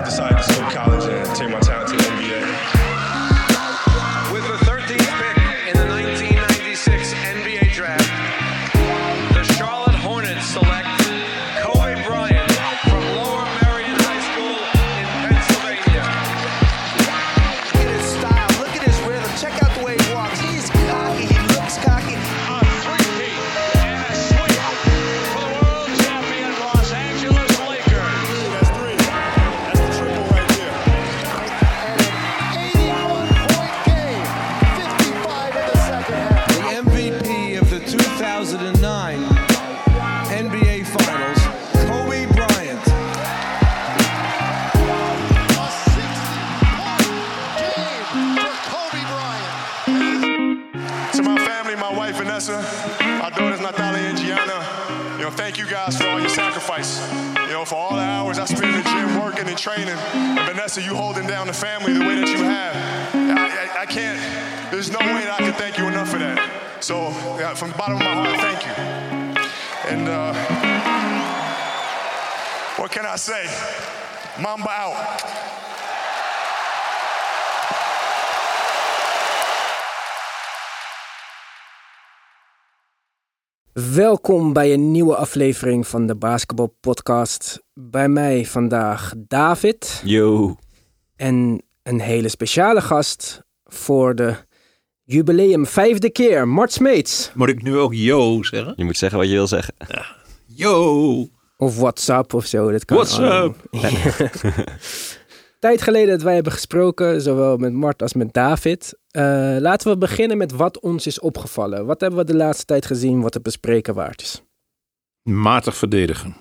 I decided to skip college and take my talent to the NBA. Sacrifice. You know, for all the hours I spent in the gym working and training. And Vanessa, you holding down the family the way that you have. I, I, I can't, there's no way that I can thank you enough for that. So, yeah, from the bottom of my heart, thank you. And uh, what can I say? Mamba out. Welkom bij een nieuwe aflevering van de Basketball Podcast. Bij mij vandaag David Yo. en een hele speciale gast voor de jubileum vijfde keer, Mart Smeets. Moet ik nu ook yo zeggen? Je moet zeggen wat je wil zeggen. Yo! Of WhatsApp of zo. Dat kan What's allemaal. Tijd geleden dat wij hebben gesproken, zowel met Mart als met David. Eh, laten we beginnen met wat ons is opgevallen. Wat hebben we de laatste tijd gezien wat te bespreken waard is? Matig verdedigen.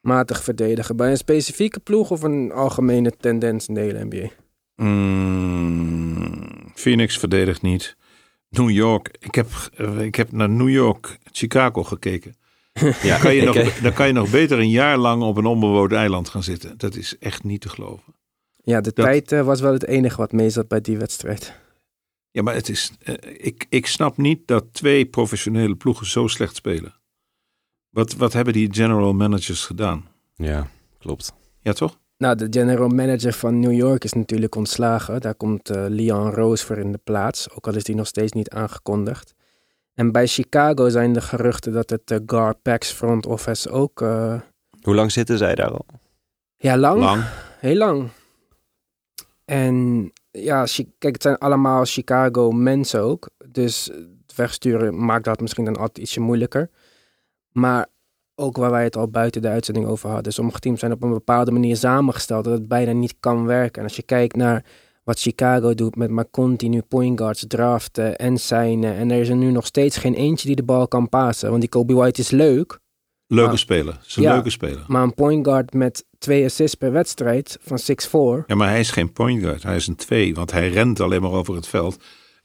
Matig verdedigen bij een specifieke ploeg of een algemene tendens in de hele NBA? Mm, Phoenix verdedigt niet. New York. Ik heb, eh, ik heb naar New York, Chicago gekeken. Ja, Kan je nog, dan kan je nog beter een jaar lang op een onbewoond eiland gaan zitten. Dat is echt niet te geloven. Ja, de Dat- tijd eh, was wel het enige wat mee zat bij die wedstrijd. Ja, maar het is, eh, ik, ik snap niet dat twee professionele ploegen zo slecht spelen. Wat, wat hebben die general managers gedaan? Ja, klopt. Ja, toch? Nou, de general manager van New York is natuurlijk ontslagen. Daar komt eh, Leon Rose voor in de plaats, ook al is die nog steeds niet aangekondigd. En bij Chicago zijn de geruchten dat het uh, Gar Pax front office ook... eh, Hoe lang zitten zij daar al? ja, lang, Lang. heel lang. En ja, kijk, het zijn allemaal Chicago mensen ook. Dus het wegsturen maakt dat misschien dan altijd ietsje moeilijker. Maar ook waar wij het al buiten de uitzending over hadden. Sommige teams zijn op een bepaalde manier samengesteld dat het bijna niet kan werken. En als je kijkt naar wat Chicago doet met maar continu point guards draften en signen. En er is er nu nog steeds geen eentje die de bal kan pasen. Want die Kobe White is leuk. Leuke Ah. speler. Ze is een Ja. leuke speler. Maar een point guard met twee assists per wedstrijd van 6'4. Ja, maar hij is geen point guard. Hij is een twee, want hij rent alleen maar over het veld.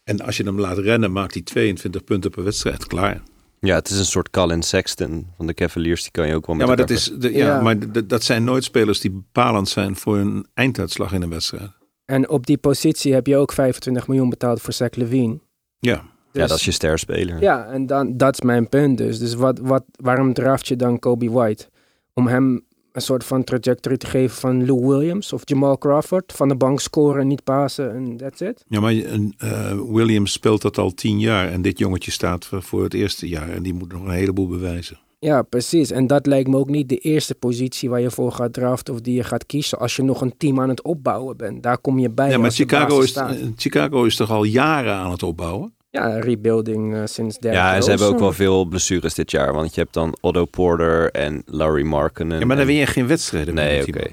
En als je hem laat rennen, maakt hij 22 punten per wedstrijd. Klaar. Ja, het is een soort Colin Sexton van de Cavaliers. Die kan je ook wel Ja, met maar dat, is, de, ja, Ja. maar dat zijn nooit spelers die bepalend zijn voor een einduitslag in een wedstrijd. En op die positie heb je ook 25 miljoen betaald voor Zach Levine. Ja, Ja, Dus- dat is je sterspeler. Ja, en dan, dat is mijn punt dus. Dus wat, wat, waarom draft je dan Kobe White? Om hem een soort van trajectory te geven van Lou Williams of Jamal Crawford. Van de bank scoren, niet pasen en that's it. ja maar eh, Williams speelt dat al tien jaar. En dit jongetje staat voor, het eerste jaar. En die moet nog een heleboel bewijzen. Ja, precies. En dat lijkt me ook niet de eerste positie waar je voor gaat draften of die je gaat kiezen als je nog een team aan het opbouwen bent. Daar kom je bij Ja, maar Chicago is, Chicago is toch al jaren aan het opbouwen? Ja, rebuilding eh, sinds Derrick Ja, en ze hebben ook wel veel blessures dit jaar. Want je hebt dan Otto Porter en Larry Markkinen. Ja, maar dan en- win je geen wedstrijden. Nee, oké. En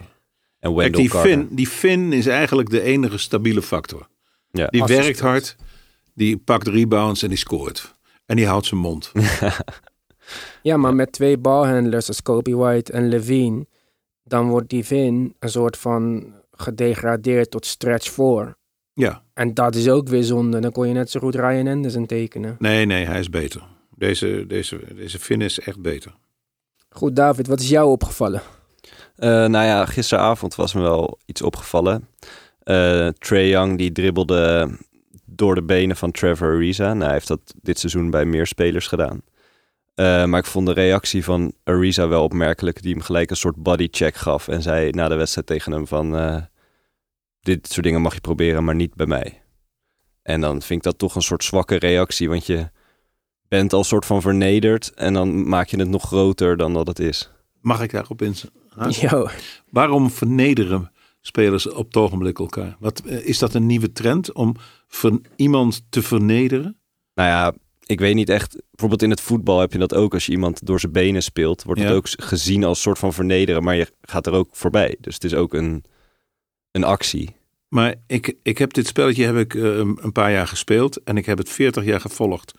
Kijk, Wendell die Carter. Finn, die Finn is eigenlijk de enige stabiele factor. Ja. Die Assistent. werkt hard, die pakt rebounds en die scoort. En die houdt zijn mond. Ja, maar met twee balhandlers als Kobe White en Levine, dan wordt die Vin een soort van gedegradeerd tot stretch 4. Ja, En dat is ook weer zonde. Dan kon je net zo goed Ryan Anderson tekenen. nee, nee, hij is beter. Deze, deze, deze Finn is echt beter. Goed, David, wat is jou opgevallen? Eh, nou ja, gisteravond was me wel iets opgevallen. Eh Trey Young die dribbelde door de benen van Trevor Ariza. Nou, hij heeft dat dit seizoen bij meer spelers gedaan. Eh, maar ik vond de reactie van Ariza wel opmerkelijk. Die hem gelijk een soort bodycheck gaf. En zei na de wedstrijd tegen hem van... dit soort dingen mag je proberen, maar niet bij mij. En dan vind ik dat toch een soort zwakke reactie. Want je bent al soort van vernederd. En dan maak je het nog groter dan dat het is. Mag ik daarop in? Yo, Waarom vernederen spelers op het ogenblik elkaar? Wat, eh, is dat een nieuwe trend om iemand te vernederen? Nou ja, ik weet niet echt. Bijvoorbeeld in het voetbal heb je dat ook. Als je iemand door zijn benen speelt, wordt het Ja. ook gezien als soort van vernederen. Maar je gaat er ook voorbij. Dus het is ook een, een actie. Maar ik, ik heb dit spelletje heb ik, eh, een paar jaar gespeeld en ik heb het 40 jaar gevolgd.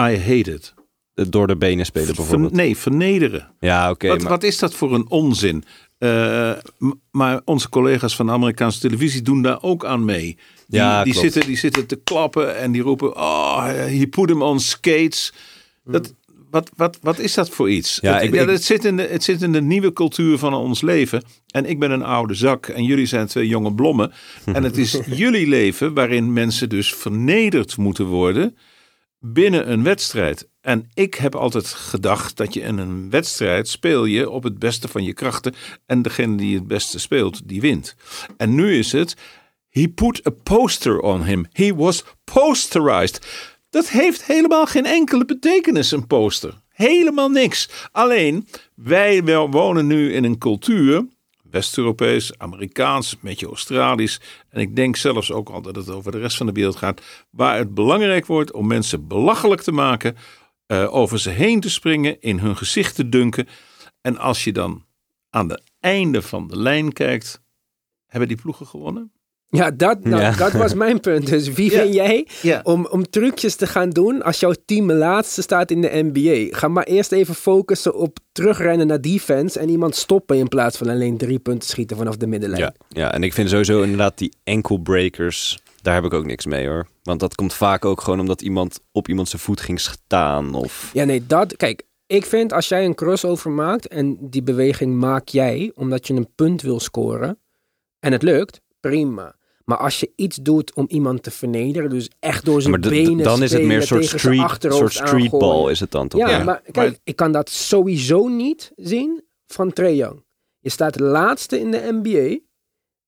I hate it. Door de benen spelen Ver- bijvoorbeeld. nee, vernederen. Ja, oké. wat, maar wat is dat voor een onzin? Eh, maar onze collega's van de Amerikaanse televisie doen daar ook aan mee. Die, Ja, die, zitten, die zitten te klappen en die roepen: Oh, he put him on skates. Dat, wat, wat, wat is dat voor iets? Ja, het, ik- ja, ik- het, zit in de, het zit in de nieuwe cultuur van ons leven. En ik ben een oude zak en jullie zijn twee jonge blommen. En het is jullie leven waarin mensen dus vernederd moeten worden binnen een wedstrijd. En ik heb altijd gedacht dat je in een wedstrijd speel je op het beste van je krachten. En degene die het beste speelt, die wint. En nu is het, he put a poster on him. He was posterized. Dat heeft helemaal geen enkele betekenis, een poster. Helemaal niks. Alleen, wij wonen nu in een cultuur, West-Europees, Amerikaans, een beetje Australisch. En ik denk zelfs ook al dat het over de rest van de wereld gaat. Waar het belangrijk wordt om mensen belachelijk te maken. eh, over ze heen te springen, in hun gezicht te dunken. En als je dan aan het einde van de lijn kijkt, hebben die ploegen gewonnen? Ja, dat, Ja. dat was mijn punt. Dus wie Ja. ben jij Ja. om, om trucjes te gaan doen als jouw team laatste staat in de NBA? Ga maar eerst even focussen op terugrennen naar defense en iemand stoppen in plaats van alleen drie punten schieten vanaf de middenlijn. ja, ja, en ik vind sowieso inderdaad die ankle breakers. Daar heb ik ook niks mee hoor. Want dat komt vaak ook gewoon omdat iemand op iemand zijn voet ging staan. Of Ja, nee, dat. Kijk, ik vind als jij een crossover maakt en die beweging maak jij omdat je een punt wil scoren en het lukt, prima. Maar als je iets doet om iemand te vernederen, dus echt door zijn d- benen dan is het meer een soort, street, achterhoofd soort streetball is het dan toch? Ja, Ja, maar kijk, maar- ik kan dat sowieso niet zien van Trae Young. Je staat laatste in de NBA.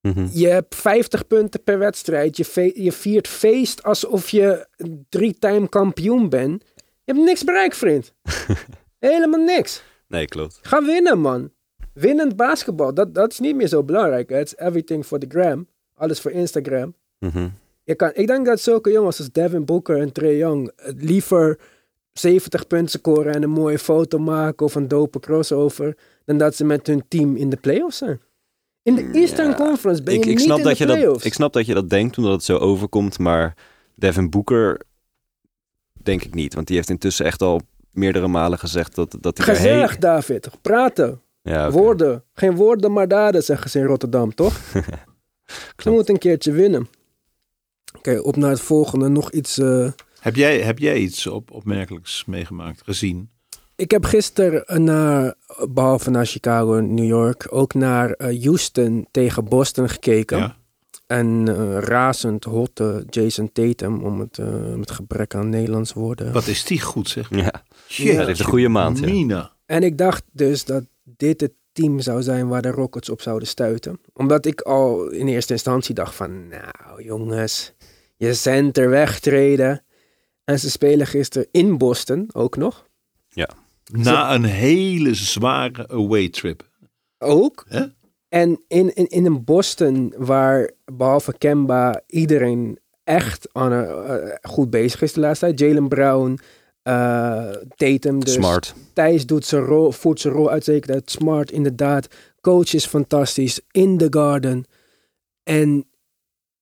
Mhm. Je hebt 50 punten per wedstrijd. Je, fe- je viert feest alsof je een drie-time kampioen bent. Je hebt niks bereikt, vriend. Helemaal niks. Nee, klopt. Ga winnen, man. Winnend basketbal, dat, dat is niet meer zo belangrijk. It's everything for the gram. Alles voor Instagram. Mhm. Je kan, ik denk dat zulke jongens als Devin Booker en Trae Young liever 70 punten scoren en een mooie foto maken of een dope crossover, dan dat ze met hun team in de playoffs zijn. In de Eastern Ja, Conference ben je Ik, ik, niet snap in dat de je dat, playoffs. ik snap dat je dat denkt omdat het zo overkomt, maar Devin Booker denk ik niet. Want die heeft intussen echt al meerdere malen gezegd dat, dat hij erheen... David. Praten. Ja. Woorden. Geen woorden, maar daden, zeggen ze in Rotterdam, toch? Ze moet een keertje winnen. Oké, op naar het volgende. Nog iets... eh, Heb jij, heb jij iets op, opmerkelijks meegemaakt, gezien? Ik heb gisteren naar, behalve naar Chicago en New York, ook naar eh, Houston tegen Boston gekeken. Ja. En eh, razend hotte Jason Tatum, om het met gebrek aan Nederlands woorden. Wat is die goed, zeg. Ja. Ja, dat heeft een goede maand. Ja. Mina. En ik dacht dus dat dit het team zou zijn waar de Rockets op zouden stuiten. Omdat ik al in eerste instantie dacht van, nou jongens, je center wegtreden. En ze spelen gisteren in Boston ook nog. Na een hele zware away trip. Ook. En in, in, in een Boston waar behalve Kemba iedereen echt aan, eh, goed bezig is de laatste tijd. Jalen Brown, eh, Tatum dus. Smart. Thijs doet zijn rol, voert zijn rol uitstekend uit. Smart inderdaad. Coach is fantastisch. In the garden. En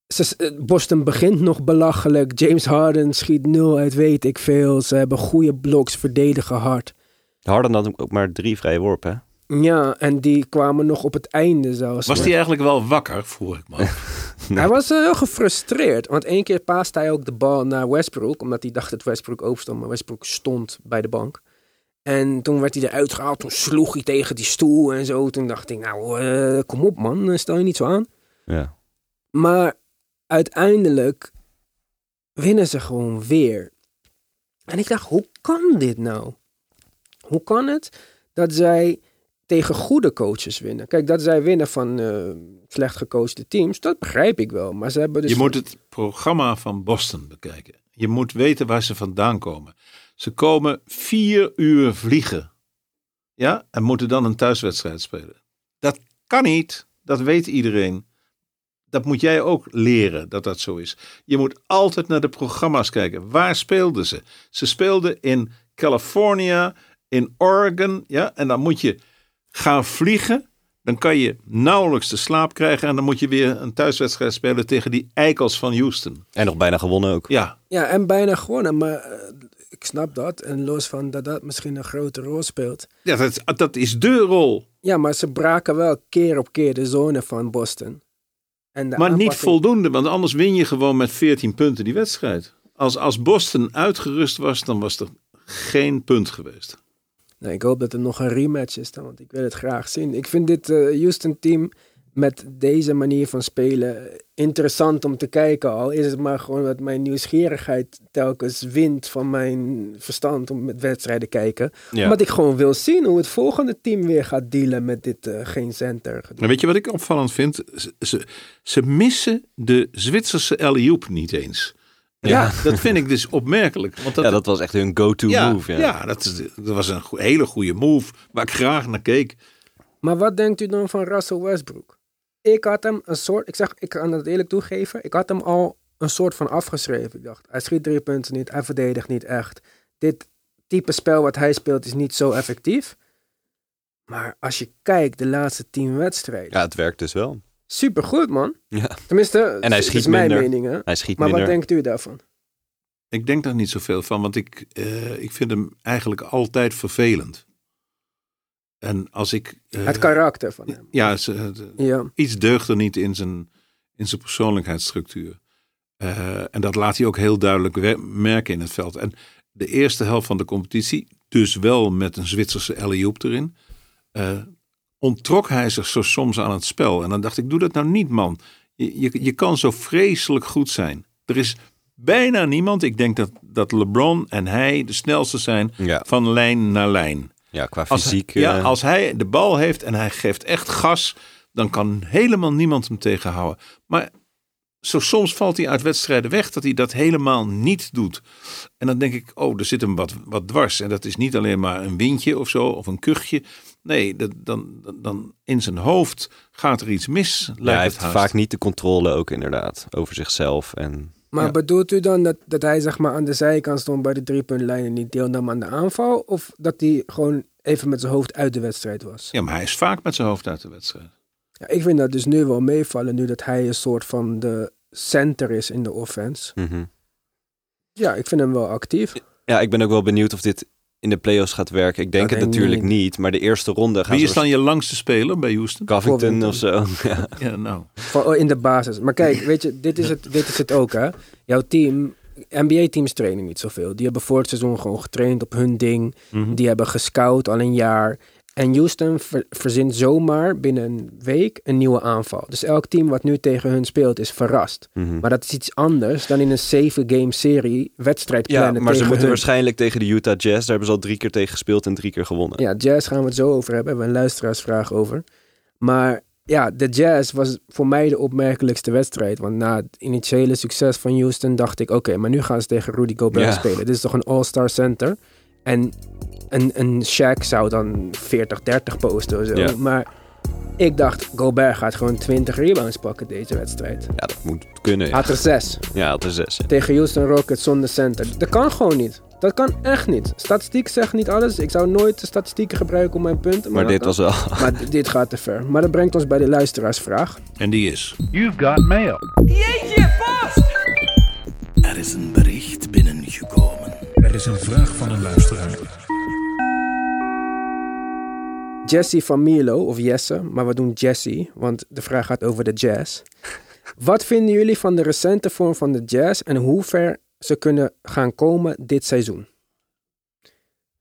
eh, Boston begint nog belachelijk. James Harden schiet nul uit weet ik veel. Ze hebben goede bloks, verdedigen hard. Harden had ook maar drie vrije worpen. hè? Ja, en die kwamen nog op het einde zelfs. Was die eigenlijk wel wakker, vroeg ik me Hij was eh, heel gefrustreerd. Want één keer paaste hij ook de bal naar Westbrook. Omdat hij dacht dat Westbrook open stond. Maar Westbrook stond bij de bank. En toen werd hij eruit gehaald. Toen sloeg hij tegen die stoel en zo. Toen dacht ik, nou, eh, kom op man. Stel je niet zo aan. Ja. Maar uiteindelijk winnen ze gewoon weer. En ik dacht, hoe kan dit nou? Hoe kan het dat zij tegen goede coaches winnen? Kijk, dat zij winnen van eh, slecht gecoachte teams, dat begrijp ik wel. Maar ze hebben dus... Je moet het programma van Boston bekijken. Je moet weten waar ze vandaan komen. Ze komen vier uur vliegen. Ja, en moeten dan een thuiswedstrijd spelen. Dat kan niet. Dat weet iedereen. Dat moet jij ook leren dat dat zo is. Je moet altijd naar de programma's kijken. Waar speelden ze? Ze speelden in California, in Oregon. Ja, en dan moet je gaan vliegen. Dan kan je nauwelijks de slaap krijgen. En dan moet je weer een thuiswedstrijd spelen tegen die eikels van Houston. En nog bijna gewonnen ook. Ja, Ja, en bijna gewonnen. Maar eh, ik snap dat. En los van dat dat misschien een grote rol speelt. ja dat, dat is de rol. Ja, maar ze braken wel keer op keer de zone van Boston. En Maar niet voldoende, want anders win je gewoon met 14 punten die wedstrijd. Als, als Boston uitgerust was, dan was er geen punt geweest. Nee, ik hoop dat er nog een rematch is dan, want ik wil het graag zien. Ik vind dit eh, Houston-team met deze manier van spelen interessant om te kijken. Al is het maar gewoon dat mijn nieuwsgierigheid telkens wint van mijn verstand om met wedstrijden te kijken. Ja. Omdat ik gewoon wil zien hoe het volgende team weer gaat dealen met dit eh, geen center. Maar weet je wat ik opvallend vind? Ze, ze, ze missen de Zwitserse alley-oop niet eens. Ja. dat vind ik dus opmerkelijk. Want dat, Ja, dat was echt hun go-to ja, move. Ja. ja, dat, is, dat was een hele goede move waar ik graag naar keek. Maar wat denkt u dan van Russell Westbrook? Ik had hem een soort, ik zeg, ik kan het eerlijk toegeven, ik had hem al een soort van afgeschreven. Ik dacht, hij schiet drie punten niet, hij verdedigt niet echt. Dit type spel wat hij speelt is niet zo effectief. Maar als je kijkt, de laatste tien wedstrijden, Ja, het werkt dus wel. Supergoed man. Ja. Tenminste, En hij is schiet mijn minder. mening. Hè? Hij schiet Maar wat denkt u daarvan? Ik denk daar niet zoveel van, want ik, eh, ik vind hem eigenlijk altijd vervelend. En als ik... eh, Het karakter van hem. Ja, ze- de- Ja. iets deugt er niet in zijn, in zijn persoonlijkheidsstructuur. Eh, en dat laat hij ook heel duidelijk merken in het veld. En de eerste helft van de competitie, dus wel met een Zwitserse alley-oop erin, eh, onttrok hij zich zo soms aan het spel. En dan dacht ik, doe dat nou niet man. Je, je, je kan zo vreselijk goed zijn. Er is bijna niemand, ik denk dat, dat LeBron en hij de snelste zijn Ja. van lijn naar lijn. Ja, qua Als, fysiek. ja, eh, als hij de bal heeft en hij geeft echt gas, dan kan helemaal niemand hem tegenhouden. Maar zo soms valt hij uit wedstrijden weg dat hij dat helemaal niet doet. En dan denk ik, oh, er zit hem wat, wat dwars. En dat is niet alleen maar een windje of zo, of een kuchje. Nee, dat, dan, dan, dan in zijn hoofd gaat er iets mis. ja, lijkt hij het heeft haast. vaak niet de controle ook inderdaad over zichzelf. En Maar Ja. bedoelt u dan dat, dat hij zeg maar aan de zijkant stond bij de driepuntlijn en niet deelnam aan de aanval? Of dat hij gewoon even met zijn hoofd uit de wedstrijd was? Ja, maar hij is vaak met zijn hoofd uit de wedstrijd. Ja, ik vind dat dus nu wel meevallen, nu dat hij een soort van de center is in de offense. mhm. Ja, ik vind hem wel actief. ja, ik ben ook wel benieuwd of dit in de playoffs gaat werken. Ik denk Dat het natuurlijk niet. niet. Maar de eerste ronde gaan Wie is dan je langste speler bij Houston? Covington of zo. Ja. Ja, nou. Van, oh, in de basis. Maar kijk, weet je, dit is het, dit is het ook hè. Jouw team, NBA-teams trainen niet zoveel. Die hebben voor het seizoen gewoon getraind op hun ding. Mhm. Die hebben gescout al een jaar. En Houston ver- verzint zomaar binnen een week een nieuwe aanval. Dus elk team wat nu tegen hun speelt is verrast. Mhm. Maar dat is iets anders dan in een 7-game serie wedstrijd Ja, plannen maar ze moeten hun. waarschijnlijk tegen de Utah Jazz. Daar hebben ze al drie keer tegen gespeeld en drie keer gewonnen. Ja, Jazz gaan we het zo over hebben. Hebben we een luisteraarsvraag over. Maar ja, de Jazz was voor mij de opmerkelijkste wedstrijd. Want na het initiële succes van Houston dacht ik... oké, maar nu gaan ze tegen Rudy Gobert Ja. spelen. Dit is toch een all-star center? En een, een Shaq zou dan 40-30 posten of zo. Ja. Maar ik dacht, Gobert gaat gewoon 20 rebounds pakken deze wedstrijd. Ja, dat moet kunnen. Ja, Had er 6 ja had er zes. ja. tegen Houston Rockets zonder center. Dat kan gewoon niet. Dat kan echt niet. Statistiek zegt niet alles. Ik zou nooit de statistieken gebruiken om mijn punten. Maar dat dit kan. was wel... Maar dit gaat te ver. Maar dat brengt ons bij de luisteraarsvraag. En die is. You've got mail. Er is een bericht binnengekomen. Er is een vraag van een luisteraar. Jesse van Milo, of Jesse, maar we doen Jesse, want de vraag gaat over de jazz. Wat vinden jullie van de recente vorm van de jazz en hoe ver ze kunnen gaan komen dit seizoen?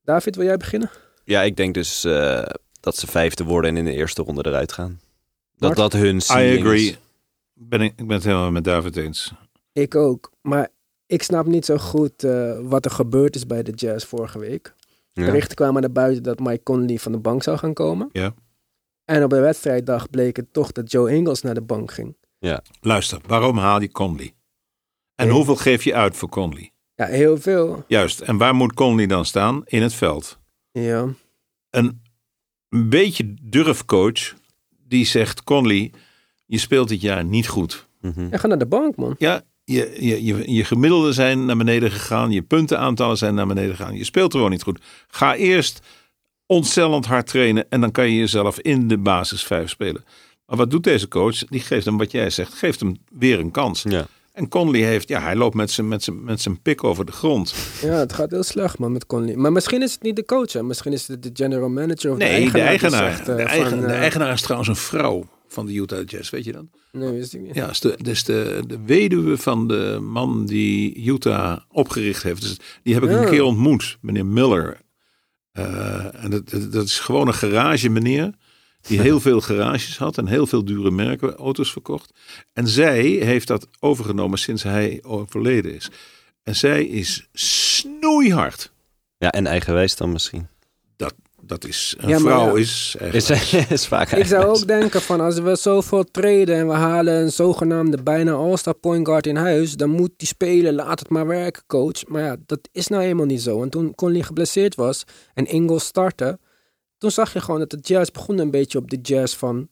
David, wil jij beginnen? Ja, ik denk dus eh, dat ze vijfde worden en in de eerste ronde eruit gaan. Dat dat hun I agree. is. Ben ik, ik ben het helemaal met David eens. Ik ook. Maar ik snap niet zo goed eh, wat er gebeurd is bij de Jazz vorige week. Ja. Berichten kwamen naar buiten dat Mike Conley van de bank zou gaan komen. Ja. En op de wedstrijddag bleek het toch dat Joe Ingles naar de bank ging. Luister, waarom haal je Conley? En Nee. hoeveel geef je uit voor Conley? Ja, heel veel. Juist. En waar moet Conley dan staan? In het veld. Ja. Een, een beetje durfcoach die zegt: Conley, je speelt dit jaar niet goed. Mhm. En ga naar de bank, man. Ja, je, je, je, je gemiddelden zijn naar beneden gegaan. Je puntenaantallen zijn naar beneden gegaan. Je speelt gewoon niet goed. Ga eerst ontstellend hard trainen. En dan kan je jezelf in de basis vijf spelen. Maar wat doet deze coach? Die geeft hem wat jij zegt. Geeft hem weer een kans. Ja. En Conley heeft, ja, hij loopt met zijn, met zijn, met zijn pik over de grond. Ja, het gaat heel slecht, man, met Conley. Maar misschien is het niet de coach, hè. Misschien is het de general manager of Nee, de de eigenaar. eigenaar. zegt, eh, de, eigen, van, de eh, eigenaar is trouwens een vrouw van de Utah Jazz. Weet je dat? Nee, wist ik niet. Ja, is de, dus de, de weduwe van de man die Utah opgericht heeft. Dus die heb ik Ja. een keer ontmoet, meneer Miller. Eh, en dat, dat- dat is gewoon een garage meneer. Die heel veel garages had en heel veel dure merken auto's verkocht. En zij heeft dat overgenomen sinds hij overleden is. En zij is snoeihard. ja, en eigenwijs dan misschien. Dat, is, een Ja, maar vrouw ja. is Is, is vaak Ik zou ook denken van als we zoveel treden en we halen een zogenaamde bijna all-star point guard in huis, dan moet die spelen, laat het maar werken, coach. Maar ja, dat is nou helemaal niet zo. En toen Conley geblesseerd was en Ingles startte, toen zag je gewoon dat de Jazz begon een beetje op de Jazz van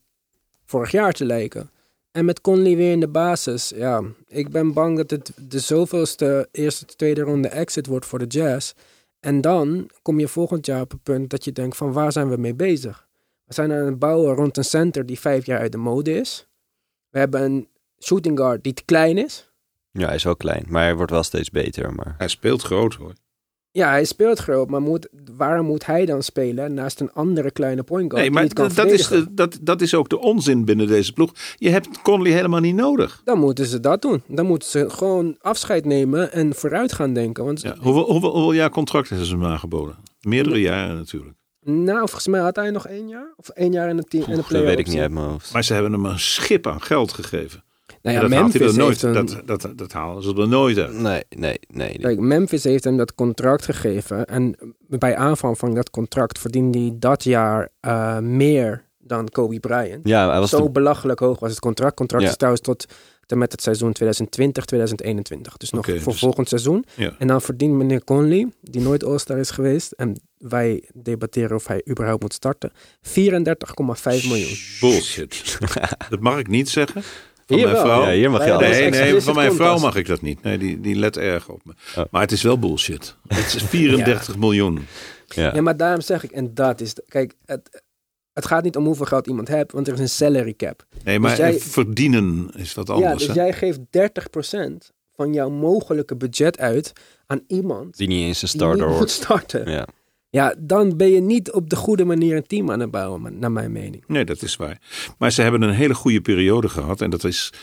vorig jaar te lijken. En met Conley weer in de basis, ja, ik ben bang dat het de zoveelste eerste, tweede ronde exit wordt voor de Jazz. En dan kom je volgend jaar op het punt dat je denkt van waar zijn we mee bezig? We zijn aan het bouwen rond een center die vijf jaar uit de mode is. We hebben een shooting guard die te klein is. Ja, hij is wel klein, maar hij wordt wel steeds beter. Maar... Hij speelt groot hoor. Ja, hij speelt groot, maar moet, waarom moet hij dan spelen naast een andere kleine point guard Nee, die maar niet kan dat, dat is, dat, dat is ook de onzin binnen deze ploeg. Je hebt Conley helemaal niet nodig. Dan moeten ze dat doen. Dan moeten ze gewoon afscheid nemen en vooruit gaan denken. Want Ja, hoeveel, hoeveel, hoeveel jaar contract hebben ze hem aangeboden? Meerdere jaren natuurlijk. nou, volgens mij had hij nog één jaar. Of één jaar in de, team, in de dat weet ik niet uit mijn hoofd. Maar ze hebben hem een schip aan geld gegeven. Nou ja, dat, haalt hij Memphis er nooit, heeft een- dat, dat, dat halen ze er nooit uit. Nee, nee, nee. Kijk, Memphis heeft hem dat contract gegeven. En bij aanvang van dat contract verdiende hij dat jaar eh, meer dan Kobe Bryant. Ja, hij was Zo de- belachelijk hoog was het contract. Contract Ja. is trouwens tot en met het seizoen 2020, 2021. Dus nog voor dus- volgend seizoen. Ja. En dan verdient meneer Conley, die nooit All-Star is geweest. En wij debatteren of hij überhaupt moet starten. 34,5 miljoen. Bullshit. dat mag ik niet zeggen. Van Hier mijn wel. vrouw. Ja, hier mag je Wij alles. Nee, nee, van mijn vrouw mag ik dat niet. Nee, die, die let erg op me. Oh. Maar het is wel bullshit. Het is 34 miljoen. Ja. Ja, maar daarom zeg ik, en dat is... Kijk, het, het gaat niet om hoeveel geld iemand hebt, want er is een salary cap. Nee, maar Dus jij- verdienen is wat ja, anders. dus hè? jij geeft 30% van jouw mogelijke budget uit aan iemand Die niet eens een die starter starten. Ja. Ja, dan ben je niet op de goede manier een team aan het bouwen, naar mijn mening. Nee, dat is waar. Maar ze hebben een hele goede periode gehad. En dat is,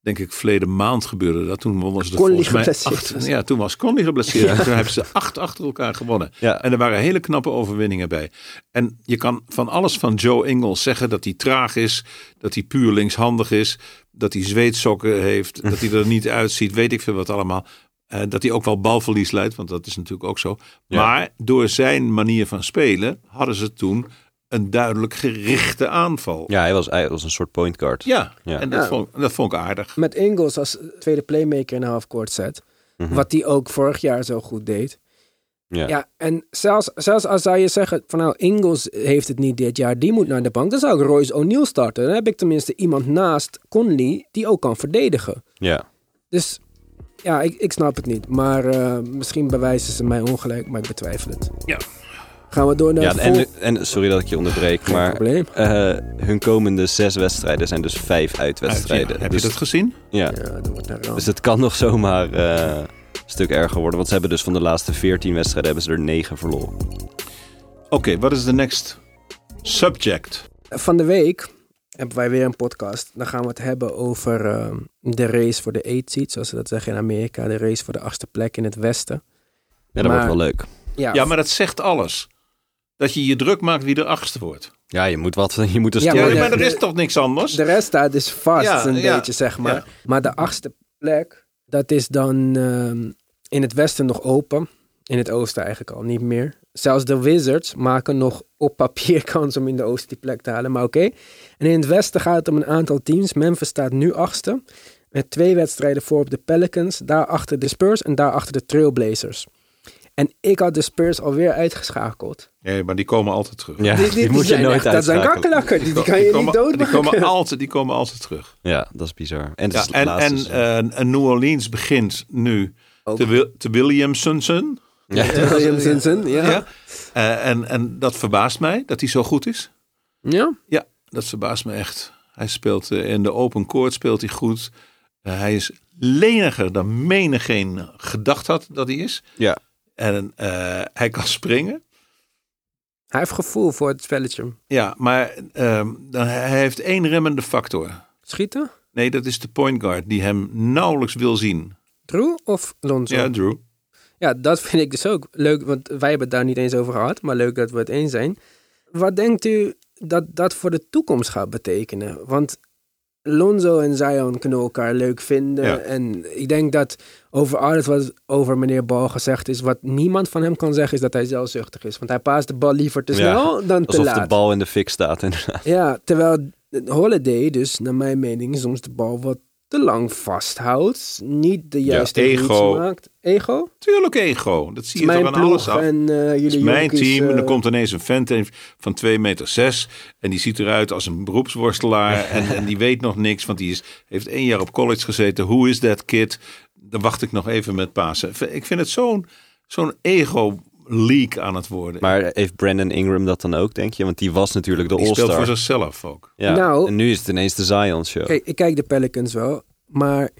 denk ik, verleden maand gebeurde dat. Toen wonnen ze Conley volgens mij geblesseerd acht. Ja, toen was Conley geblesseerd. En toen hebben ze acht achter elkaar gewonnen. Ja. En er waren hele knappe overwinningen bij. En je kan van alles van Joe Ingles zeggen dat hij traag is. Dat hij puur linkshandig is. Dat hij zweetsokken heeft. dat hij er niet uitziet. Weet ik veel wat allemaal. Eh, dat hij ook wel balverlies leidt. Want dat is natuurlijk ook zo. Ja. Maar door zijn manier van spelen hadden ze toen een duidelijk gerichte aanval. ja, hij was, hij was een soort point guard. Ja, Ja. en dat, Ja. Vond, dat vond ik aardig. Met Ingles als tweede playmaker in de halfcourt set. Mhm. Wat hij ook vorig jaar zo goed deed. Ja. Ja, en zelfs, zelfs als zou je zeggen van nou, Ingles heeft het niet dit jaar, die moet naar de bank. Dan zou ik Royce O'Neal starten. Dan heb ik tenminste iemand naast Conley die ook kan verdedigen. Ja. Dus ja, ik, ik snap het niet. Maar eh, misschien bewijzen ze mij ongelijk, maar ik betwijfel het. Ja. Gaan we door naar Ja, het en, en sorry dat ik je onderbreek, Geen maar probleem. eh, hun komende zes wedstrijden zijn dus vijf uitwedstrijden. Uit, ja. Heb dus, je dat gezien? ja. Ja, dat wordt dus het kan nog zomaar eh, een stuk erger worden. Want ze hebben dus van de laatste veertien wedstrijden hebben ze er negen verloren. Oké, wat is de next subject? Van de week hebben wij weer een podcast. Dan gaan we het hebben over eh, de race voor de 8 seat, zoals ze dat zeggen in Amerika. De race voor de achtste plek in het westen. Ja, dat Maar- wordt wel leuk. Ja, Ja, maar dat zegt alles. Dat je je druk maakt wie de achtste wordt. Ja, je moet wat, je moet een Ja, maar de- er is toch niks anders? de rest staat dus vast Ja, een ja, beetje, zeg maar. ja. Maar de achtste plek Dat is dan ehm, in het westen nog open. In het oosten eigenlijk al niet meer. Zelfs de Wizards maken nog op papier kans om in de oosten die plek te halen. Maar oké. En in het westen gaat het om een aantal teams. Memphis staat nu achtste. Met twee wedstrijden voor op de Pelicans. Daarachter de Spurs en daarachter de Trailblazers. En ik had de Spurs alweer uitgeschakeld. Nee, maar die komen altijd terug. Ja, die, Die- die moet je nooit echt- Dat zijn kakkelakken. Die, die kan je niet komen, doodmaken. die, komen altijd, die komen altijd terug. Ja, dat is bizar. En, Ja, is en, laatste en, eh, en New Orleans begint nu te, te Williamson. Ja. William Simpson, ja. Ja. Eh, en, en dat verbaast mij dat hij zo goed is. Ja. Ja, dat verbaast me echt. Hij speelt eh, in de open court speelt hij goed. Eh, hij is leniger dan menigeen gedacht had dat hij is. Ja. En eh, hij kan springen. Hij heeft gevoel voor het spelletje. Ja, maar ehm, dan, hij heeft één remmende factor. Schieten? Nee, dat is de point guard die hem nauwelijks wil zien. Drew of Lonzo? Ja, Drew. Ja, dat vind ik dus ook leuk, want wij hebben het daar niet eens over gehad, maar leuk dat we het eens zijn. Wat denkt u dat dat voor de toekomst gaat betekenen? Want Lonzo en Zion kunnen elkaar leuk vinden. Ja. En ik denk dat over alles wat over meneer Bal gezegd is, wat niemand van hem kan zeggen, is dat hij zelfzuchtig is. Want hij paast de bal liever te Ja, snel dan te Alsof laat. de bal in de fik staat inderdaad. Ja, terwijl Holiday dus, naar mijn mening, soms de bal wat te lang vasthoudt. Niet de juiste reads ego. maakt. Ego? Tuurlijk ego. Dat zie je toch aan alles af. en eh, jullie Het is mijn jonkies, team en eh, dan komt ineens een vent van 2 meter 6 en die ziet eruit als een beroepsworstelaar en, en die weet nog niks, want die is, heeft één jaar op college gezeten. Hoe is that kid? Dan wacht ik nog even met Pasen. Ik vind het zo'n zo'n ego leak aan het worden. Maar heeft Brandon Ingram dat dan ook, denk je? Want die was natuurlijk de die speelt voor All-Star. zichzelf ook. Ja. Nou- en nu is het ineens de Zion Show. Kijk, ik kijk de Pelicans wel, maar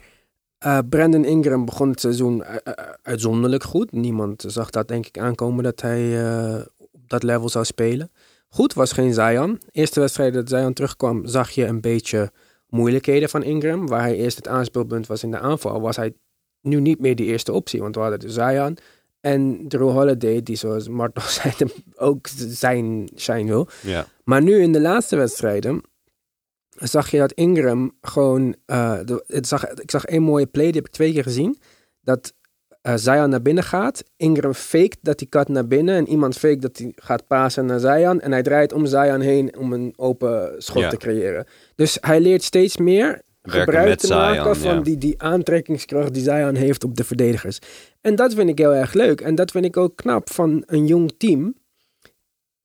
eh, Brandon Ingram begon het seizoen u- u- uitzonderlijk goed. Niemand zag dat denk ik aankomen dat hij eh, op dat level zou spelen. Goed was geen Zion. Eerste wedstrijd dat Zion terugkwam, zag je een beetje moeilijkheden van Ingram. Waar hij eerst het aanspeelpunt was in de aanval, was hij nu niet meer de eerste optie. Want we hadden de Zion en Drew Holiday, die zoals Mart nog zei, ook zijn shine wil. Ja. Maar nu in de laatste wedstrijden zag je dat Ingram gewoon... eh, de, het zag, ik zag één mooie play, die heb ik twee keer gezien. Dat eh Zion naar binnen gaat. Ingram faked dat hij cut naar binnen. En iemand faked dat hij gaat pasen naar Zion. En hij draait om Zion heen om een open schot Ja. te creëren. Dus hij leert steeds meer gebruik te maken Zion, van ja. die, die aantrekkingskracht die Zion heeft op de verdedigers. En dat vind ik heel erg leuk. En dat vind ik ook knap van een jong team.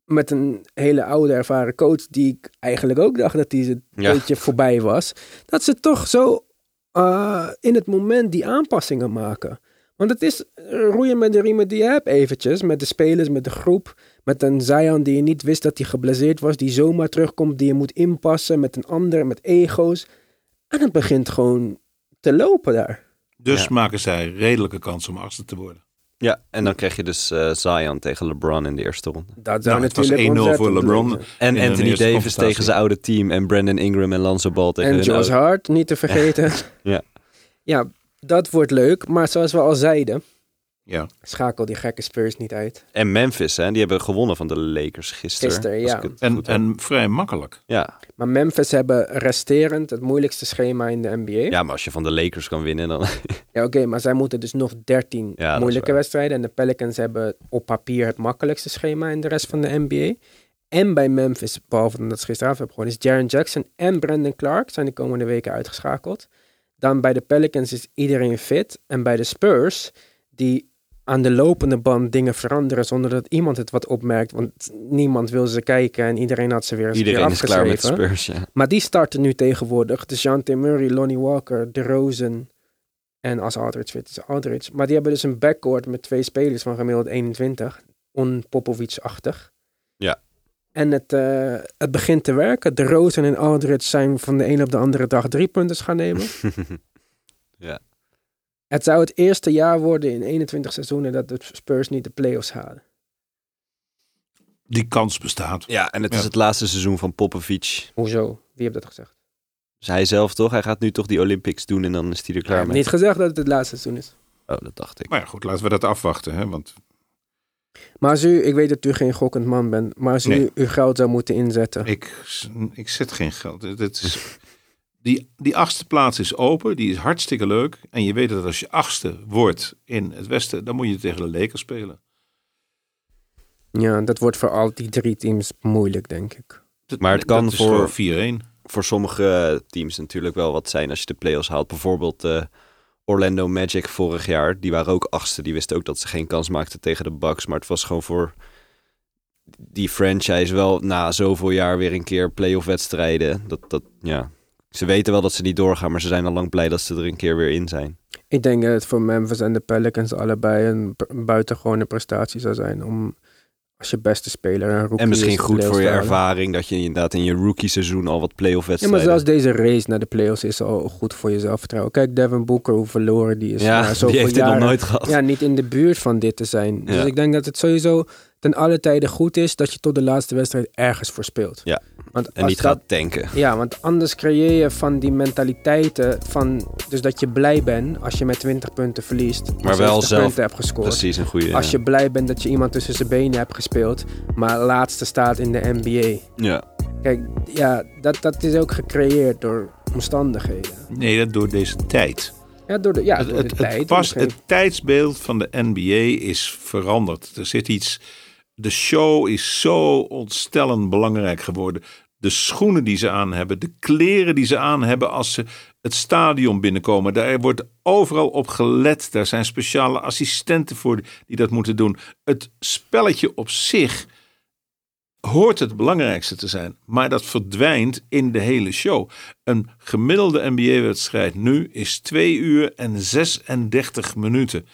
Met een hele oude ervaren coach die ik eigenlijk ook dacht dat hij een Ja. beetje voorbij was. Dat ze toch zo eh, in het moment die aanpassingen maken. Want het is roeien met de riemen die je hebt eventjes. Met de spelers, met de groep. Met een Zion die je niet wist dat hij geblesseerd was. Die zomaar terugkomt, die je moet inpassen. Met een ander, met ego's. En het begint gewoon te lopen daar. Dus Ja. maken zij redelijke kans om achtste te worden. ja, en dan krijg je dus eh, Zion tegen LeBron in de eerste ronde. Dat zou Nou, het was natuurlijk 1-0 voor LeBron. En Anthony Davis tegen zijn oude team. En Brandon Ingram en Lonzo Ball tegen En Josh oude- Hart, niet te vergeten. Ja. Ja, dat wordt leuk. Maar zoals we al zeiden, Ja. schakel die gekke Spurs niet uit. En Memphis, hè, die hebben gewonnen van de Lakers gisteren. Gisteren, ja. En, en vrij makkelijk. ja. Maar Memphis hebben resterend het moeilijkste schema in de NBA. Ja, ja, maar als je van de Lakers kan winnen, dan... oké, maar zij moeten dus nog 13 Ja, dat is moeilijke wedstrijden. En de Pelicans hebben op papier het makkelijkste schema in de rest van de NBA. En bij Memphis, behalve dat ze gisteravond hebben gewonnen, is Jaren Jackson en Brandon Clark zijn de komende weken uitgeschakeld. Dan bij de Pelicans is iedereen fit. En bij de Spurs, die aan de lopende band dingen veranderen zonder dat iemand het wat opmerkt. Want niemand wil ze kijken en iedereen had ze weer eens Iedereen is klaar met. Spurs, ja. Maar die starten nu tegenwoordig. Dus Jante Murray, Lonnie Walker, DeRozan en als Aldridge fit is Aldridge. Maar die hebben dus een backcourt met twee spelers van gemiddeld 21. On-Popovic-achtig. Ja. En het, eh, het begint te werken. DeRozan en Aldridge zijn van de een op de andere dag drie punten gaan nemen. ja. Het zou het eerste jaar worden in 21 seizoenen dat de Spurs niet de playoffs halen. Die kans bestaat. Ja, en het Ja. is het laatste seizoen van Popovic. Hoezo? Wie heeft dat gezegd? Dus hij zelf toch? Hij gaat nu toch die Olympics doen en dan is hij er klaar Ik heb mee. niet gezegd dat het het laatste seizoen is. Oh, dat dacht ik. Maar ja, goed, laten we dat afwachten. Hè? Want Maar als u, ik weet dat u geen gokkend man bent, maar als u Nee. uw geld zou moeten inzetten. ik, ik zet geen geld. Dit is, Die, die achtste plaats is open, die is hartstikke leuk. En je weet dat als je achtste wordt in het Westen, dan moet je tegen de Lakers spelen. Ja, dat wordt voor al die drie teams moeilijk, denk ik. Dat- Maar het kan voor- gewoon 4-1. Voor sommige teams natuurlijk wel wat zijn als je de playoffs haalt. Bijvoorbeeld eh, Orlando Magic vorig jaar. Die waren ook achtste. Die wisten ook dat ze geen kans maakten tegen de Bucks. Maar het was gewoon voor die franchise wel na zoveel jaar weer een keer playoff wedstrijden. Dat, dat, ja. Ze weten wel dat ze niet doorgaan, maar ze zijn al lang blij dat ze er een keer weer in zijn. Ik denk dat het voor Memphis en de Pelicans allebei een buitengewone prestatie zou zijn om als je beste speler een rookie En misschien goed voor je ervaring dat je inderdaad in je rookie seizoen al wat playoff Ja, maar wedstrijden... zelfs deze race naar de playoffs is al goed voor je zelfvertrouwen. Kijk, Devin Booker, hoe verloren die is. Ja, die heeft dit nog nooit gehad. Ja, niet in de buurt van dit te zijn. Dus Ja. ik denk dat het sowieso ten alle tijden goed is dat je tot de laatste wedstrijd ergens voor speelt. Ja, Want en niet dat- gaat tanken. Ja, want anders creëer je van die mentaliteiten van... Dus dat je blij bent als je met 20 punten verliest. Maar wel zelf punten hebt gescoord. Precies, een goede... Als je blij bent dat je iemand tussen zijn benen hebt gespeeld... maar laatste staat in de NBA. Ja, Kijk, ja, dat, dat is ook gecreëerd door omstandigheden. Nee, dat door deze tijd. Ja, door de, ja, het, door het, de het tijd. pas, Misschien- het tijdsbeeld van de NBA is veranderd. Er zit iets. De show is zo ontstellend belangrijk geworden. De schoenen die ze aan hebben, de kleren die ze aan hebben als ze het stadion binnenkomen. Daar wordt overal op gelet. Daar zijn speciale assistenten voor die dat moeten doen. Het spelletje op zich hoort het belangrijkste te zijn. Maar dat verdwijnt in de hele show. Een gemiddelde NBA-wedstrijd nu is 2 uur en 36 minuten.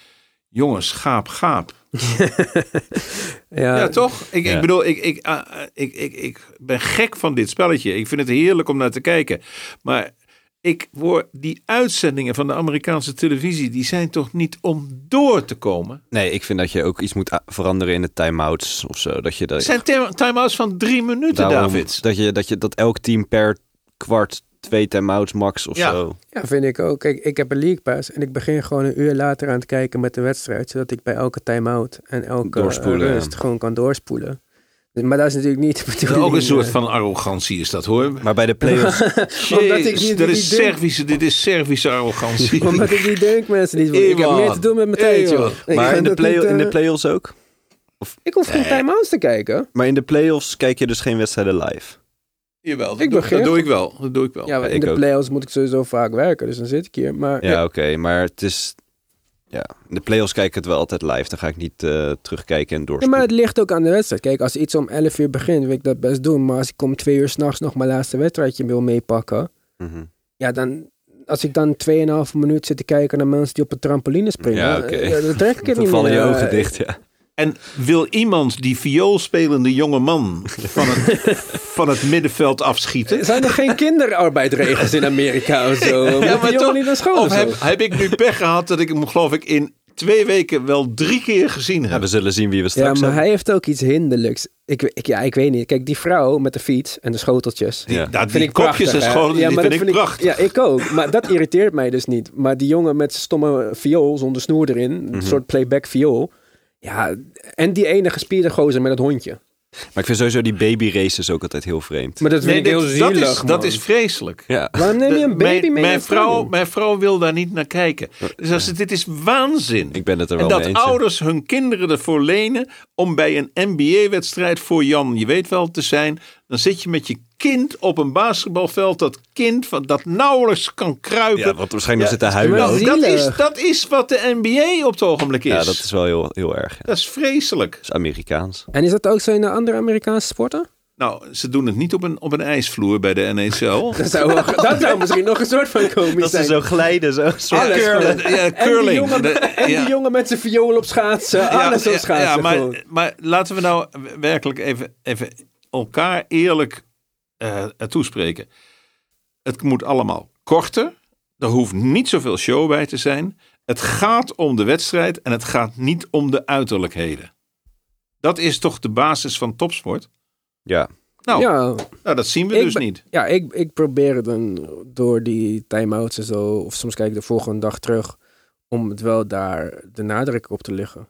Jongens, gaap, gaap. ja, Ja, toch? Ik, Ja. ik bedoel, ik, ik, ah, ah, ik, ik, ik ben gek van dit spelletje. Ik vind het heerlijk om naar te kijken. Maar ik word, die uitzendingen van de Amerikaanse televisie... die zijn toch niet om door te komen? nee, ik vind dat je ook iets moet veranderen in de time-outs of zo. Dat je dat, Het zijn time- time-outs van drie minuten, daarom- David. Dat, je, dat je dat elk team per kwart twee time-outs max of Ja. zo. Ja, vind ik ook. Kijk, ik heb een League Pass en ik begin gewoon een uur later aan het kijken met de wedstrijd, zodat ik bij elke time-out en elke Doorspoelen, eh, rust ja. gewoon kan doorspoelen. Dus- Maar dat is natuurlijk niet de bedoeling. ook een soort eh. van arrogantie is dat hoor. Maar bij de playoffs... Omdat ik niet- dat is Servische, dit is Servische arrogantie. Omdat ik niet denk, mensen niet. Ik heb meer te doen met mijn tijd, joh. Maar in de, dat play niet, eh, in de playoffs ook? Ik hoef geen time-outs te kijken. Maar in de playoffs kijk je dus geen wedstrijden live. Jawel, dat, Ik doe, begin dat doe ik wel. Dat doe ik wel. Ja, in ik de ook. playoffs moet ik sowieso vaak werken, dus dan zit ik hier. Maar Ja, oké. maar het is... Ja, in de playoffs kijk ik het wel altijd live. Dan ga ik niet eh, terugkijken en Ja, doorspoelen. maar het ligt ook aan de wedstrijd. Kijk, als iets om 11 uur begint, wil ik dat best doen. Maar als ik om 2 uur s'nachts nog mijn laatste wedstrijdje wil meepakken, Mhm. ja, dan. Als ik dan 2,5 minuut zit te kijken naar mensen die op een trampoline springen, Ja, oké. eh, dan trek ik het Dan niet vallen meer. je Eh, ogen dicht, ja. En wil iemand die vioolspelende jonge man van het, van het middenveld afschieten? Zijn er geen kinderarbeidregels in Amerika of zo? Moet die jongen toch- niet naar school Of heb, heb ik nu pech gehad dat ik hem geloof ik in twee weken wel drie keer gezien Ja, heb? we zullen zien wie we Ja, straks maar hebben. hij heeft ook iets hinderlijks. Ik, ik, ja, ik weet niet. Kijk, die vrouw met de fiets en de schoteltjes. Ja. Nou, vind die ik kopjes prachtig, en die maar vind dat ik prachtig. Ja, ik ook. Maar dat irriteert mij dus niet. Maar die jongen met zijn stomme viool zonder snoer erin, een Mhm. soort playback viool. Ja, en die ene gespierde gozer met het hondje. Maar ik vind sowieso die baby races ook altijd heel vreemd. Maar dat vind Nee, ik heel zielig, dat, is, dat is vreselijk. Ja. Waarom neem je een baby mijn, mee? mijn, het vrouw, mijn vrouw wil daar niet naar kijken. Dus als, dit is waanzin. Ik ben het er En wel dat mee eens. ja. ouders hun kinderen ervoor lenen om bij een NBA-wedstrijd voor Jan, je weet wel, te zijn. Dan zit je met je kind op een basketbalveld. Dat kind van, dat nauwelijks kan kruipen. Ja, wat waarschijnlijk Ja, zitten huilen. Nou, dat, is, dat is wat de NBA op het ogenblik is. Ja, dat is wel heel, heel erg. Ja. Dat is vreselijk. Dat is Amerikaans. En is dat ook zo in de andere Amerikaanse sporten? Nou, ze doen het niet op een, op een ijsvloer bij de NHL. Dat zou, wel- dat zou misschien nog een soort van komisch Dat zijn. ze zo glijden, zo. Zo Alles curlen, gewoon. ja, En die curling. jongen, De- en ja. die jongen met zijn viool op schaatsen. alles op schaatsen. ja, maar, maar laten we nou werkelijk even, even elkaar eerlijk eh, toespreken. Het moet allemaal korter. Er hoeft niet zoveel show bij te zijn. Het gaat om de wedstrijd en het gaat niet om de uiterlijkheden. Dat is toch de basis van topsport? Ja. Nou, ja, nou dat zien we Ik dus niet. Ja, ik, ik probeer het dan door die time-outs en zo, of soms kijk ik de volgende dag terug, om het wel daar de nadruk op te leggen.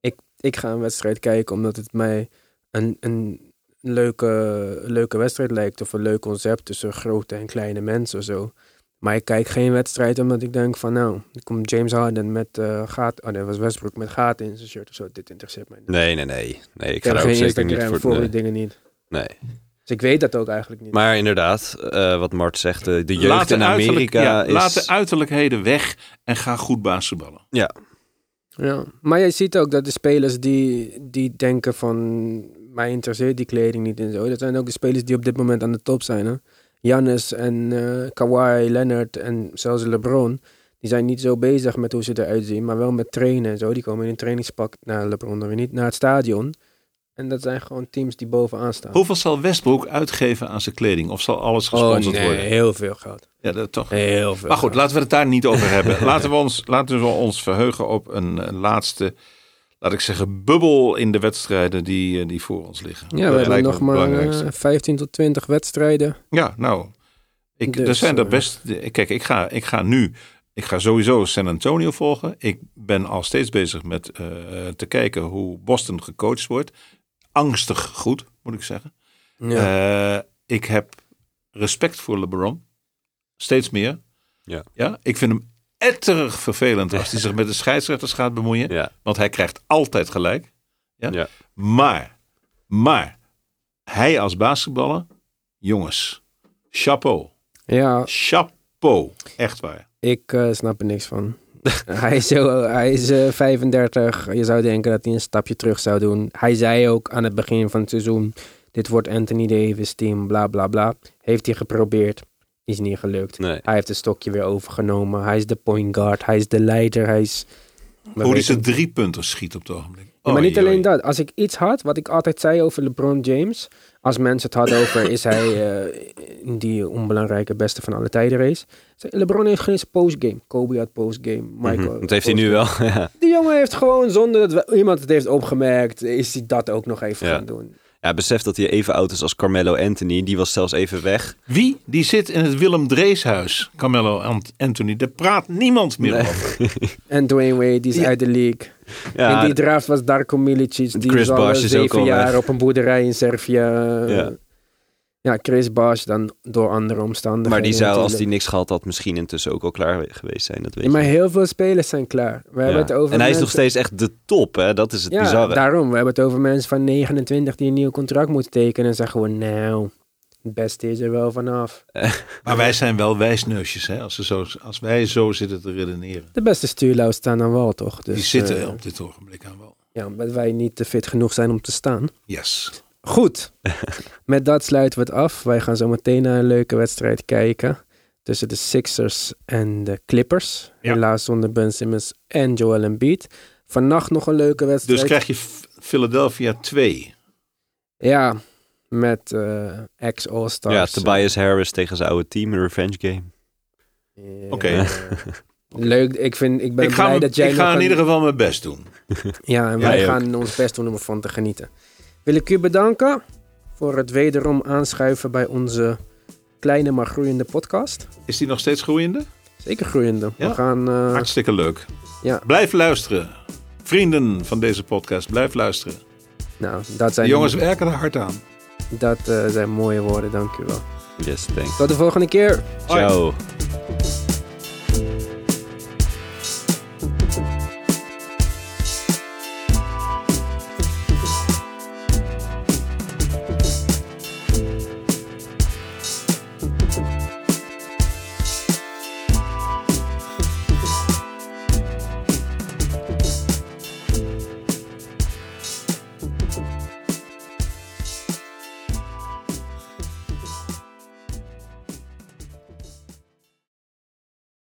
Ik, ik ga een wedstrijd kijken omdat het mij een, een, een leuke, leuke wedstrijd lijkt. Of een leuk concept tussen grote en kleine mensen of zo. Maar ik kijk geen wedstrijd omdat ik denk van nou, er komt James Harden met uh, gaat. Oh nee, was Westbrook met gaten in zijn shirt of zo. Dit interesseert mij niet. Nee, nee, nee. nee ik Ik ga ook zeker niet Instagram voor. voor nee. die dingen niet. nee. Dus ik weet dat ook eigenlijk niet. Maar inderdaad, eh, wat Mart zegt, eh, de jeugd Laat de, in uiterlijk- Amerika ja, is... laat de uiterlijkheden weg en ga goed basketballen. Ja, Ja, maar je ziet ook dat de spelers die, die denken van mij interesseert die kleding niet en zo. Dat zijn ook de spelers die op dit moment aan de top zijn. Hè? Giannis en eh Kawhi Leonard en zelfs LeBron. Die zijn niet zo bezig met hoe ze eruit zien, maar wel met trainen en zo. Die komen in een trainingspak naar LeBron dan weer niet, naar het stadion. En dat zijn gewoon teams die bovenaan staan. Hoeveel zal Westbrook uitgeven aan zijn kleding? Of zal alles gesponsord oh, nee, worden? heel veel geld. Ja, dat toch. Heel veel Maar goed, geld. laten we het daar niet over hebben. Laten we ons, laten we ons verheugen op een, een laatste, laat ik zeggen, bubbel in de wedstrijden die, eh, die voor ons liggen. Ja, we hebben nog maar belangrijkste. eh, 15 tot 20 wedstrijden. Ja, nou, ik, er Dus, zijn er eh, best. Kijk, ik ga, ik ga nu. Ik ga sowieso San Antonio volgen. Ik ben al steeds bezig met eh, te kijken hoe Boston gecoacht wordt. Angstig goed, moet ik zeggen. Ja. Eh, ik heb respect voor LeBron. Steeds meer. Ja. Ja, ik vind hem etterig vervelend als hij zich met de scheidsrechters gaat bemoeien. ja, Want hij krijgt altijd gelijk. Ja? Ja. Maar, maar, hij als basketballer, jongens, chapeau. ja, Chapeau. Echt waar. Ik eh, snap er niks van. hij is, zo, hij is eh, 35. Je zou denken dat hij een stapje terug zou doen. Hij zei ook aan het begin van het seizoen: Dit wordt Anthony Davis team, bla bla bla. Heeft hij geprobeerd. Is niet gelukt. nee. Hij heeft het stokje weer overgenomen. Hij is de point guard. Hij is de leider. Hij is. Hoe hij weten- zijn drie punten schiet op het ogenblik. Ja, maar niet Oei, alleen oei. dat. Als ik iets had, wat ik altijd zei over LeBron James. Als mensen het hadden over, is hij eh, in die onbelangrijke beste van alle tijden race. LeBron heeft geen postgame. Kobe had postgame. Michael. Mhm, Dat heeft hij nu wel. ja. Die jongen heeft gewoon, zonder dat we- iemand het heeft opgemerkt, is hij dat ook nog even Ja. gaan doen. Ja, besef dat hij even oud is als Carmelo Anthony. Die was zelfs even weg. Wie? Die zit in het Willem Dreeshuis, Carmelo Ant- Anthony. Daar praat niemand meer over. En Dwayne Wade, die is Ja. uit de league. Ja, in die draft was Darko Milicic. Die Chris is al Bosh eh, is ook zeven al jaar weg. op een boerderij in Servië. Ja. Ja, Chris Bosh dan door andere omstandigheden. maar die zou, als die niks gehad had, misschien intussen ook al klaar geweest zijn. Dat weet Ja, maar je. heel veel spelers zijn klaar. We Ja. hebben het over En hij is nog steeds echt de top, hè? Dat is het Ja, bizarre. daarom. We hebben het over mensen van 29 die een nieuw contract moeten tekenen. En zeggen we, nou, het beste is er wel vanaf. Maar wij zijn wel wijsneusjes, hè? Als, zo, als wij zo zitten te redeneren. De beste stuurlui staan aan wal, toch? Dus, Die zitten eh, op dit ogenblik aan wel. ja, omdat wij niet te fit genoeg zijn om te staan. Yes. Goed. Met dat sluiten we het af. Wij gaan zo meteen naar een leuke wedstrijd kijken. Tussen de Sixers en de Clippers. Ja. Helaas zonder Ben Simmons en Joel Embiid. Vannacht nog een leuke wedstrijd. Dus krijg je Philadelphia 2. Ja, met eh ex-All-Stars. ja, Tobias Harris tegen zijn oude team, een revenge game. Oké. Leuk, ik, vind, ik ben Ik blij dat jij ik ga in een- ieder geval mijn best doen. Ja, en wij gaan ons best doen om ervan te genieten. Wil ik u bedanken voor het wederom aanschuiven bij onze kleine maar groeiende podcast. Is die nog steeds groeiende? Zeker groeiende. Ja. We gaan... eh, Hartstikke leuk. ja, Blijf luisteren. Vrienden van deze podcast, blijf luisteren. nou, dat De zijn, jongens werken er hard aan. dat, eh, zijn mooie woorden, dank u wel. Yes, thanks. Tot de volgende keer. Ciao.